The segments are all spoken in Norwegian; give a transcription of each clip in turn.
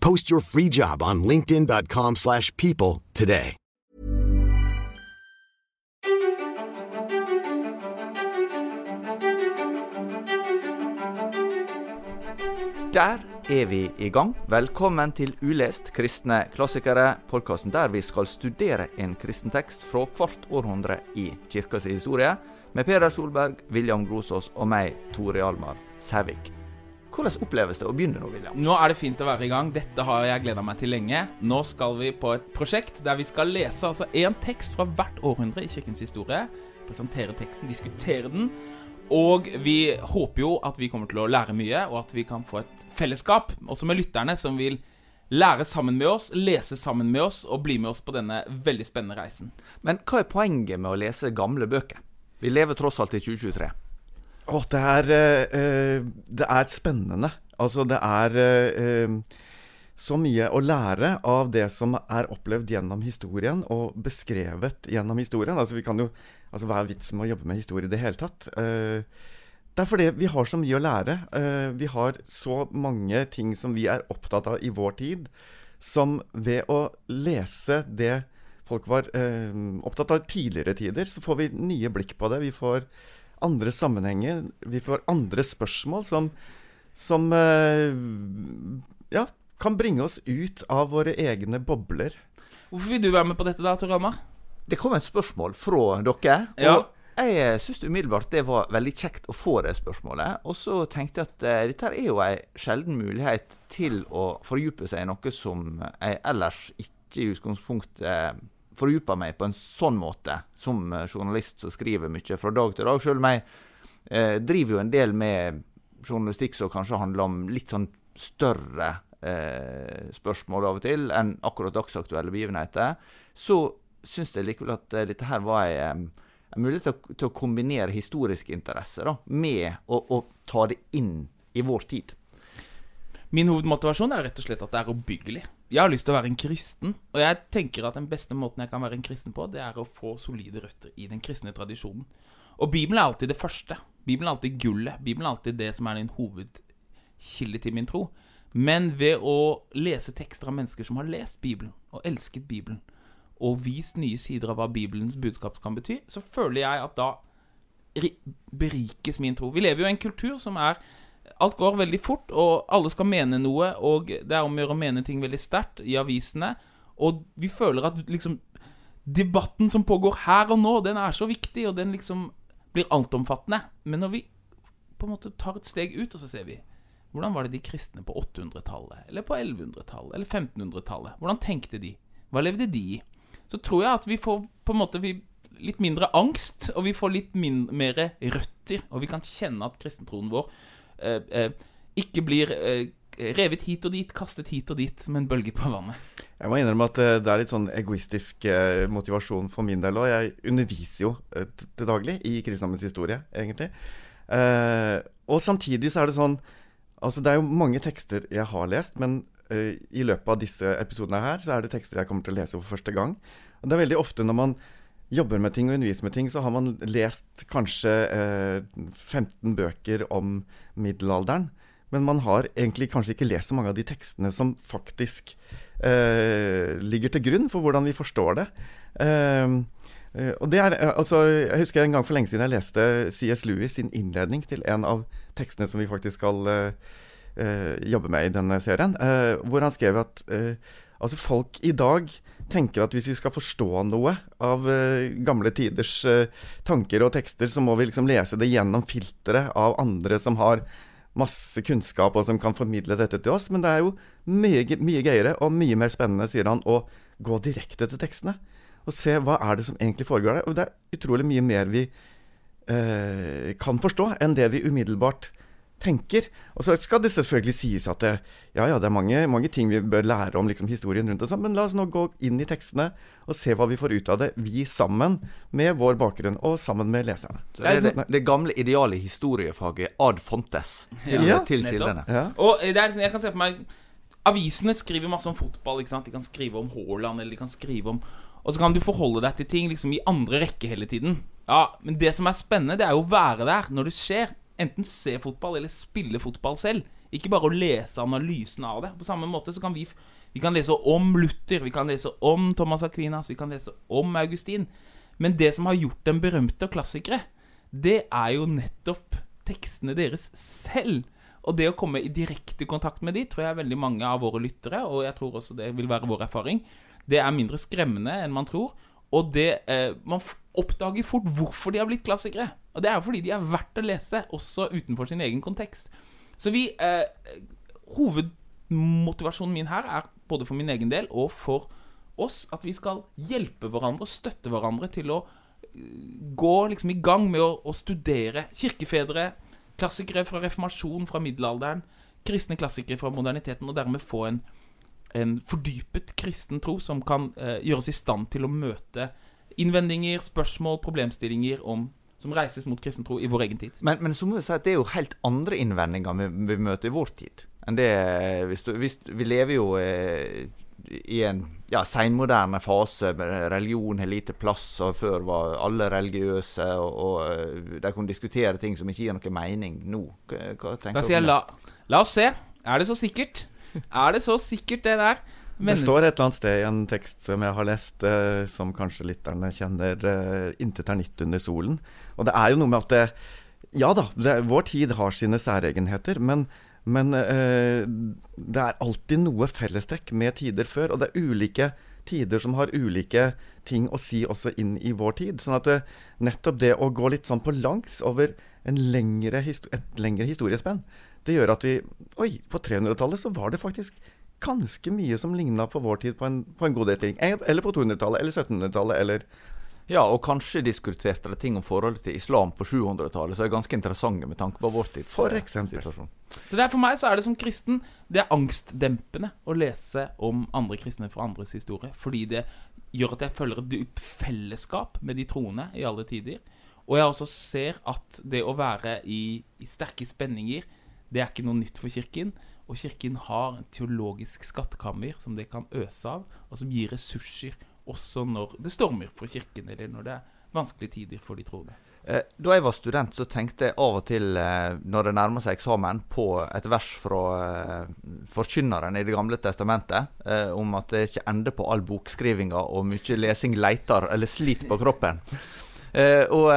Post your free job on linkedin.com/people slash people today. Der er vi i gang. Velkommen til Ulest kristne klassikere, podkasten der vi skal studere en kristen tekst fra hvert århundre i kirkas historie, med Peder Solberg, William Grosås og meg, Tore Almar Sævik. Hvordan oppleves det å begynne nå, William? Nå er det fint å være i gang. Dette har jeg gleda meg til lenge. Nå skal vi på et prosjekt der vi skal lese altså én tekst fra hvert århundre i kirkens historie. Presentere teksten, diskutere den. Og vi håper jo at vi kommer til å lære mye, og at vi kan få et fellesskap, også med lytterne, som vil lære sammen med oss, lese sammen med oss og bli med oss på denne veldig spennende reisen. Men hva er poenget med å lese gamle bøker? Vi lever tross alt i 2023. Å, det er eh, Det er spennende. Altså, det er eh, så mye å lære av det som er opplevd gjennom historien, og beskrevet gjennom historien. Altså, vi kan jo Altså, hva er vitsen med å jobbe med historie i det hele tatt? Eh, det er fordi vi har så mye å lære. Eh, vi har så mange ting som vi er opptatt av i vår tid, som ved å lese det folk var eh, opptatt av tidligere tider, så får vi nye blikk på det. Vi får andre sammenhenger. Vi får andre spørsmål som, som eh, ja, kan bringe oss ut av våre egne bobler. Hvorfor vil du være med på dette, da, Tor Almar? Det kom et spørsmål fra dere. Ja. Og jeg syns umiddelbart det var veldig kjekt å få det spørsmålet. Og så tenkte jeg at uh, dette er jo ei sjelden mulighet til å fordype seg i noe som jeg ellers ikke i utgangspunktet fordyper meg på en sånn måte, som eh, journalist som skriver mye fra dag til dag. Sjøl om jeg eh, driver jo en del med journalistikk som kanskje handler om litt sånn større eh, spørsmål av og til enn akkurat dagsaktuelle begivenheter, så syns jeg likevel at eh, dette her var ei, mulighet til til å kombinere historiske interesser da, med å, å ta det inn i vår tid. Min hovedmotivasjon er rett og slett at det er oppbyggelig. Jeg har lyst til å være en kristen, og jeg tenker at den beste måten jeg kan være en kristen på, det er å få solide røtter i den kristne tradisjonen. Og Bibelen er alltid det første. Bibelen er alltid gullet. Bibelen er alltid det som er din hovedkilde til min tro. Men ved å lese tekster av mennesker som har lest Bibelen, og elsket Bibelen, og vist nye sider av hva Bibelens budskap kan bety, så føler jeg at da berikes min tro. Vi lever jo i en kultur som er Alt går veldig fort, og alle skal mene noe, og det er om å gjøre å mene ting veldig sterkt i avisene. Og vi føler at liksom Debatten som pågår her og nå, den er så viktig, og den liksom blir altomfattende. Men når vi på en måte tar et steg ut, og så ser vi hvordan var det de kristne på 800-tallet, eller på 1100-tallet, eller 1500-tallet? Hvordan tenkte de? Hva levde de i? Så tror jeg at vi får på en måte vi, litt mindre angst, og vi får litt mer røtter, og vi kan kjenne at kristentroen vår ikke blir eh, revet hit og dit, kastet hit og dit som en bølge på vannet. Jeg må innrømme at eh, det er litt sånn egoistisk eh, motivasjon for min del òg. Jeg underviser jo eh, til daglig i kristendommens historie, egentlig. Eh, og samtidig så er det sånn Altså, det er jo mange tekster jeg har lest, men eh, i løpet av disse episodene her, så er det tekster jeg kommer til å lese for første gang. Og det er veldig ofte når man jobber med ting og underviser med ting, så har man lest kanskje eh, 15 bøker om middelalderen. Men man har egentlig kanskje ikke lest så mange av de tekstene som faktisk eh, ligger til grunn for hvordan vi forstår det. Eh, eh og det er, eh, altså, Jeg husker en gang for lenge siden jeg leste C.S. Lewis sin innledning til en av tekstene som vi faktisk skal eh, jobbe med i denne serien, hvor han skrev at altså folk i dag tenker at hvis vi skal forstå noe av gamle tiders tanker og tekster, så må vi liksom lese det gjennom filteret av andre som har masse kunnskap og som kan formidle dette til oss. Men det er jo mye, mye gøyere og mye mer spennende, sier han, å gå direkte til tekstene. Og se hva er det som egentlig foregår der. Og det er utrolig mye mer vi uh, kan forstå enn det vi umiddelbart tenker. Og så skal det selvfølgelig sies at det, ja, ja, det er mange, mange, ting vi bør lære om liksom, historien rundt sånn, men la oss nå gå inn i tekstene og se hva vi får ut av det, vi sammen med vår bakgrunn og sammen med leserne. Så det er det, det gamle ideale historiefaget ad fontes til, ja, til kildene. Ja. Og det er, sånn, jeg kan se for meg Avisene skriver masse om fotball. ikke sant? De kan skrive om Haaland, eller de kan skrive om Og så kan du forholde deg til ting liksom i andre rekke hele tiden. Ja, Men det som er spennende, det er jo å være der når det skjer enten se fotball eller spille fotball selv. Ikke bare å lese analysen av det. På samme måte så kan vi, vi kan lese om Luther, vi kan lese om Thomas Aquinas, vi kan lese om Augustin. Men det som har gjort dem berømte og klassikere, det er jo nettopp tekstene deres selv. Og det å komme i direkte kontakt med de, tror jeg veldig mange av våre lyttere, og jeg tror også det vil være vår erfaring, det er mindre skremmende enn man tror. Og det eh, Man oppdager fort hvorfor de har blitt klassikere. Og det er jo fordi de er verdt å lese, også utenfor sin egen kontekst. Så vi eh, Hovedmotivasjonen min her er både for min egen del og for oss at vi skal hjelpe hverandre og støtte hverandre til å eh, gå liksom i gang med å, å studere kirkefedre, klassikere fra reformasjon, fra middelalderen, kristne klassikere fra moderniteten, og dermed få en, en fordypet kristen tro som kan eh, oss i stand til å møte innvendinger, spørsmål, problemstillinger om som reises mot kristen tro i vår egen tid. Men, men så må vi si at det er jo helt andre innvendinger vi, vi møter i vår tid. enn det hvis du, hvis, Vi lever jo eh, i en ja, seinmoderne fase. Religion har lite plass, og før var alle religiøse. Og, og eh, de kunne diskutere ting som ikke gir noen mening nå. Hva, hva tenker du? La, la oss se. Er det så sikkert? Er det så sikkert, det der? Det står et eller annet sted i en tekst som jeg har lest, eh, som kanskje lytterne kjenner, eh, 'Intet er nytt under solen'. Og det er jo noe med at det, Ja da, det, vår tid har sine særegenheter, men, men eh, det er alltid noe fellestrekk med tider før. Og det er ulike tider som har ulike ting å si også inn i vår tid. Sånn at det, nettopp det å gå litt sånn på langs over lengre, et lengre historiespenn, det gjør at vi Oi, på 300-tallet så var det faktisk ganske mye som ligna på vår tid på en, på en god del ting. Eller på 200-tallet, eller 1700-tallet, eller ja, og kanskje diskuterte de ting om forholdet til islam på 700-tallet, så er det ganske interessante med tanke på vår tids For eksempel. situasjon. Så For meg så er det som kristen Det er angstdempende å lese om andre kristne fra andres historie. Fordi det gjør at jeg føler et dypt fellesskap med de troende i alle tider. Og jeg også ser at det å være i, i sterke spenninger, det er ikke noe nytt for Kirken. Og Kirken har en teologisk skattkammer som det kan øse av, og som gir ressurser også når det stormer for Kirken, eller når det er vanskelige tider for de troende. Eh, da jeg var student, så tenkte jeg av og til, eh, når det nærmer seg eksamen, på et vers fra eh, forkynneren i Det gamle testamentet, om at det ikke ender på all bokskrivinga og mye lesing leiter eller sliter på kroppen. og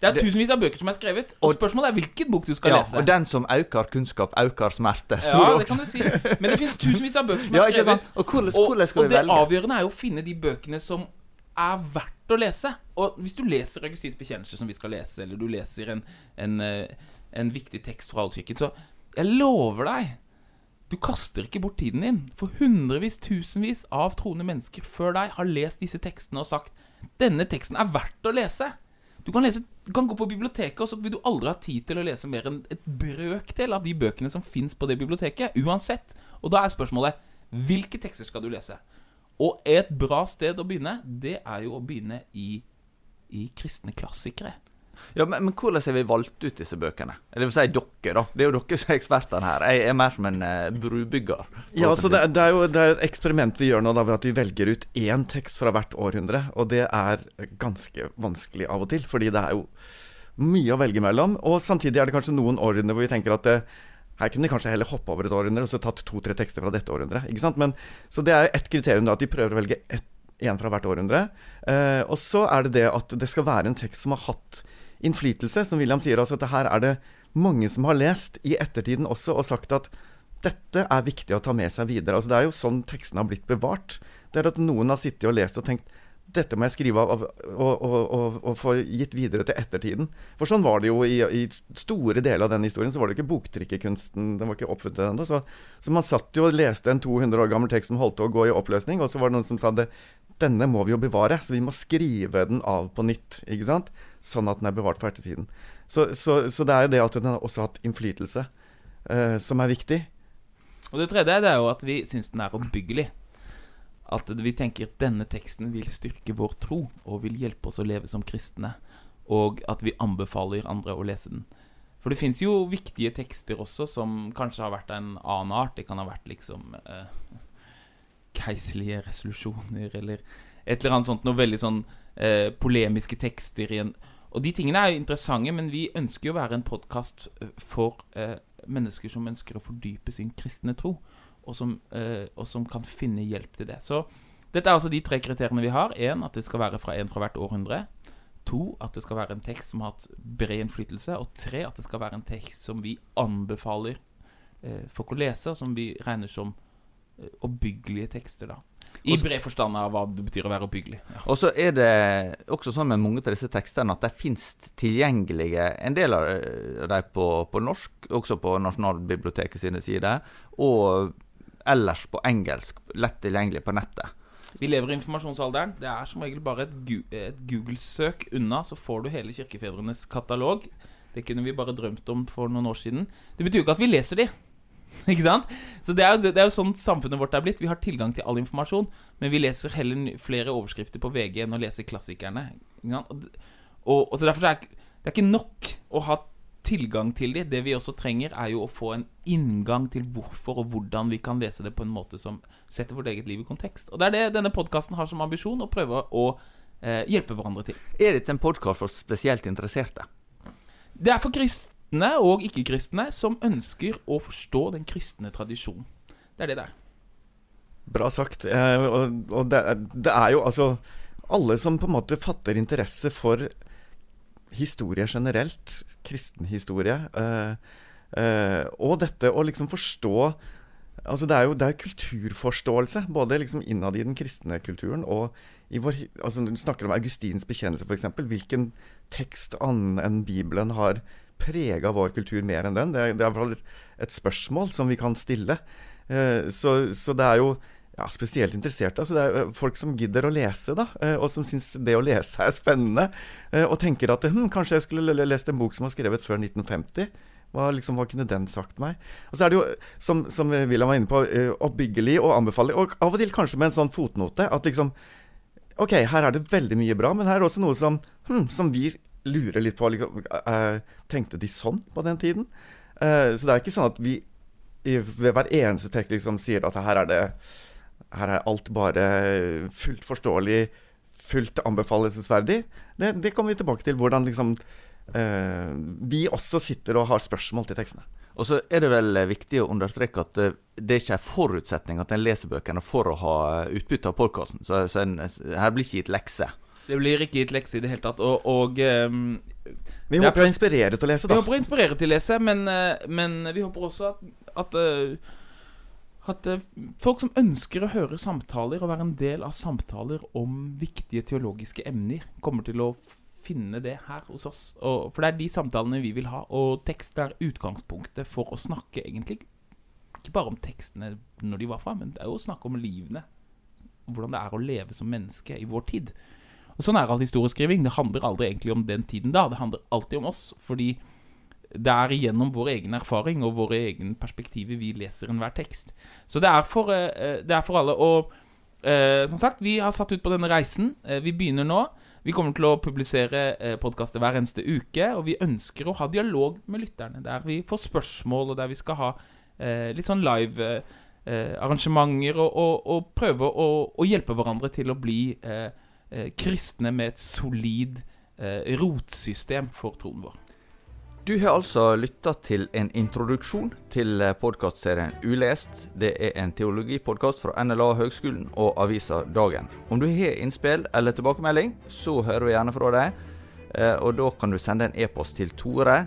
det er tusenvis av bøker som er skrevet, og, spørsmålet er hvilken bok du skal ja, lese. Og den som øker kunnskap, øker smerte. Ja, det kan du si. Men det finnes tusenvis av bøker som ja, er skrevet. Og, hvordan, hvordan og, og det velge? avgjørende er jo å finne de bøkene som er verdt å lese. Og hvis du leser Augustins bekjennelse, som vi skal lese, eller du leser en, en, eh, en viktig tekst fra Altkirken, så jeg lover deg du kaster ikke bort tiden din. For hundrevis, tusenvis av troende mennesker før deg har lest disse tekstene og sagt denne teksten er verdt å lese. Du kan, lese, du kan, gå på biblioteket, og så vil du aldri ha tid til å lese mer enn et brøkdel av de bøkene som fins på det biblioteket. Uansett. Og da er spørsmålet hvilke tekster skal du lese? Og et bra sted å begynne, det er jo å begynne i, i kristne klassikere. Ja, men, men, hvordan har vi valgt ut disse bøkene? Det vil si dere, da. Det er jo dere som er ekspertene her. Jeg er mer som en uh, brubygger. Ja, altså det, det, er jo det er et eksperiment vi gjør nå, da, ved at vi velger ut én tekst fra hvert århundre. Og det er ganske vanskelig av og til, fordi det er jo mye å velge mellom. Og samtidig er det kanskje noen århundre hvor vi tenker at det, her kunne de kanskje heller hoppe over et århundre og så tatt to-tre tekster fra dette århundret. Ikke sant? Men, så det er ett kriterium, da, at de prøver å velge ett én fra hvert århundre. Eh, og så er det det at det skal være en tekst som har hatt innflytelse. Som William sier, altså at her er det mange som har lest i ettertiden også og sagt at dette er viktig å ta med seg videre. Altså Det er jo sånn tekstene har blitt bevart. Det er at noen har sittet og lest og tenkt dette må jeg skrive av, og, og, og, og, få gitt videre til ettertiden. For sånn var det jo i, i store deler av den historien. Så var det ikke boktrykkerkunsten Den var ikke oppfunnet ennå. Så, så, man satt jo og leste en 200 år gammel tekst som holdt til å gå i oppløsning, og så var det noen som sa det denne må vi jo bevare, så vi må skrive den av på nytt. ikke sant? Sånn at den er bevart for ettertiden. Så, så, så det er jo det at den har også hatt innflytelse, eh, som er viktig. Og det tredje det er jo at vi syns den er oppbyggelig. At vi tenker at denne teksten vil styrke vår tro og vil hjelpe oss å leve som kristne. Og at vi anbefaler andre å lese den. For det fins jo viktige tekster også som kanskje har vært av en annen art. Det kan ha vært liksom eh, keiserlige resolusjoner eller et eller annet sånt. Noe veldig sånn eh, polemiske tekster i en Og de tingene er jo interessante, men vi ønsker jo å være en podkast eh, for eh, mennesker som ønsker å fordype sin kristne tro og som, eh, og som, kan finne hjelp til det. Så dette er altså de tre kriteriene vi har. Én, at det skal være fra en fra hvert århundre. To, at det skal være en tekst som har hatt bred innflytelse. Og tre, at det skal være en tekst som vi anbefaler eh, folk å lese, og som vi regner som oppbyggelige tekster. da i bred forstand av hva det betyr å være oppbyggelig. Ja. Og så er det også sånn med mange av disse tekstene at de finnes tilgjengelige, en del av dem på, på norsk, også på Nasjonalbiblioteket sine sider, og ellers på engelsk, lett tilgjengelig på nettet. Vi lever i informasjonsalderen. Det er som regel bare et Google-søk unna, så får du hele kirkefedrenes katalog. Det kunne vi bare drømt om for noen år siden. Det betyr jo ikke at vi leser de. Ikke sant? Så det er, jo, det er jo sånn samfunnet vårt er blitt. Vi har tilgang til all informasjon, men vi leser heller flere overskrifter på VG enn å lese klassikerne. Og, og, og, så derfor er det, det er ikke nok å ha tilgang til de. Det vi også trenger, er jo å få en inngang til hvorfor og hvordan vi kan lese det på en måte som setter vårt eget liv i kontekst. Og det er det denne podkasten har som ambisjon, å prøve å eh, hjelpe hverandre til. Er dette en podkast for spesielt interesserte? Det er for kristne og ikke-kristne som ønsker å forstå den kristne tradisjonen. Det er det det er. Bra sagt. Eh, og, og det, det er jo altså Alle som på en måte fatter interesse for historie generelt, kristen historie, eh, eh, og dette å liksom forstå Altså det er jo det er kulturforståelse, både liksom innad i den kristne kulturen og i vår altså Du snakker om Augustins bekjennelse, f.eks. Hvilken tekst annen enn Bibelen har prega vår kultur mer enn den? Det er, det er et spørsmål som vi kan stille. Eh, så, så det er jo ja, spesielt interesserte. Altså det er eh, folk som gidder å lese, da, eh, og som syns det å lese er spennende. Og tenker at hm, kanskje jeg skulle lest en bok som var skrevet før 1950. Hva, liksom, hva, kunne den sagt meg? Og så er det jo, som, som William var inne på, oppbyggelig og anbefalelig. Og av og til kanskje med en sånn fotnote. At liksom Ok, her er det veldig mye bra, men her er det også noe som, hm, som vi lurer litt på. Liksom, tenkte de sånn på den tiden? så det er ikke sånn at vi ved hver eneste tekst liksom sier at her er det her er alt bare fullt forståelig, fullt anbefalesverdig. Det, det kommer vi tilbake til. Hvordan liksom eh, vi også sitter og har spørsmål til tekstene. Og så er det vel viktig å understreke at eh, det er ikke en forutsetning at en leser bøkene for å ha utbytte av podkasten. Så, så en, her blir ikke gitt lekse. Det blir ikke gitt lekse i det hele tatt. Og, og um, Vi håper å inspirere til å lese, da. Vi håper å inspirere til å lese, men, eh, men vi håper også at, at uh, at eh, folk som ønsker å høre samtaler og være en del av samtaler om viktige teologiske emner, kommer til å finne det her hos oss. Og, for det er de samtalene vi vil ha. Og tekst er utgangspunktet for å snakke egentlig ikke bare om tekstene når de var fra, men det er jo å snakke om livene. Hvordan det er å leve som menneske i vår tid. Og Sånn er all historieskriving. Det handler aldri egentlig om den tiden da. Det handler alltid om oss. Fordi det er gjennom vår egen erfaring og våre egne perspektiver vi leser enhver tekst. Så det er for, eh, det er for alle. Og eh, som sagt, vi har satt ut på denne reisen. Eh, vi begynner nå. Vi kommer til å publisere eh, podkaster hver eneste uke, og vi ønsker å ha dialog med lytterne. Der vi får spørsmål, og der vi skal ha eh, litt sånn live eh, arrangementer, og, og, og prøve å, å, hjelpe hverandre til å bli eh, eh, kristne med et solid eh, rotsystem for troen vår. Du har altså lytta til en introduksjon til podkastserien Ulest. Det er en teologipodkast fra NLA Høgskolen og avisa Dagen. Om du har innspill eller tilbakemelding, så hører vi gjerne fra deg. Eh, og da kan du sende en e-post til tore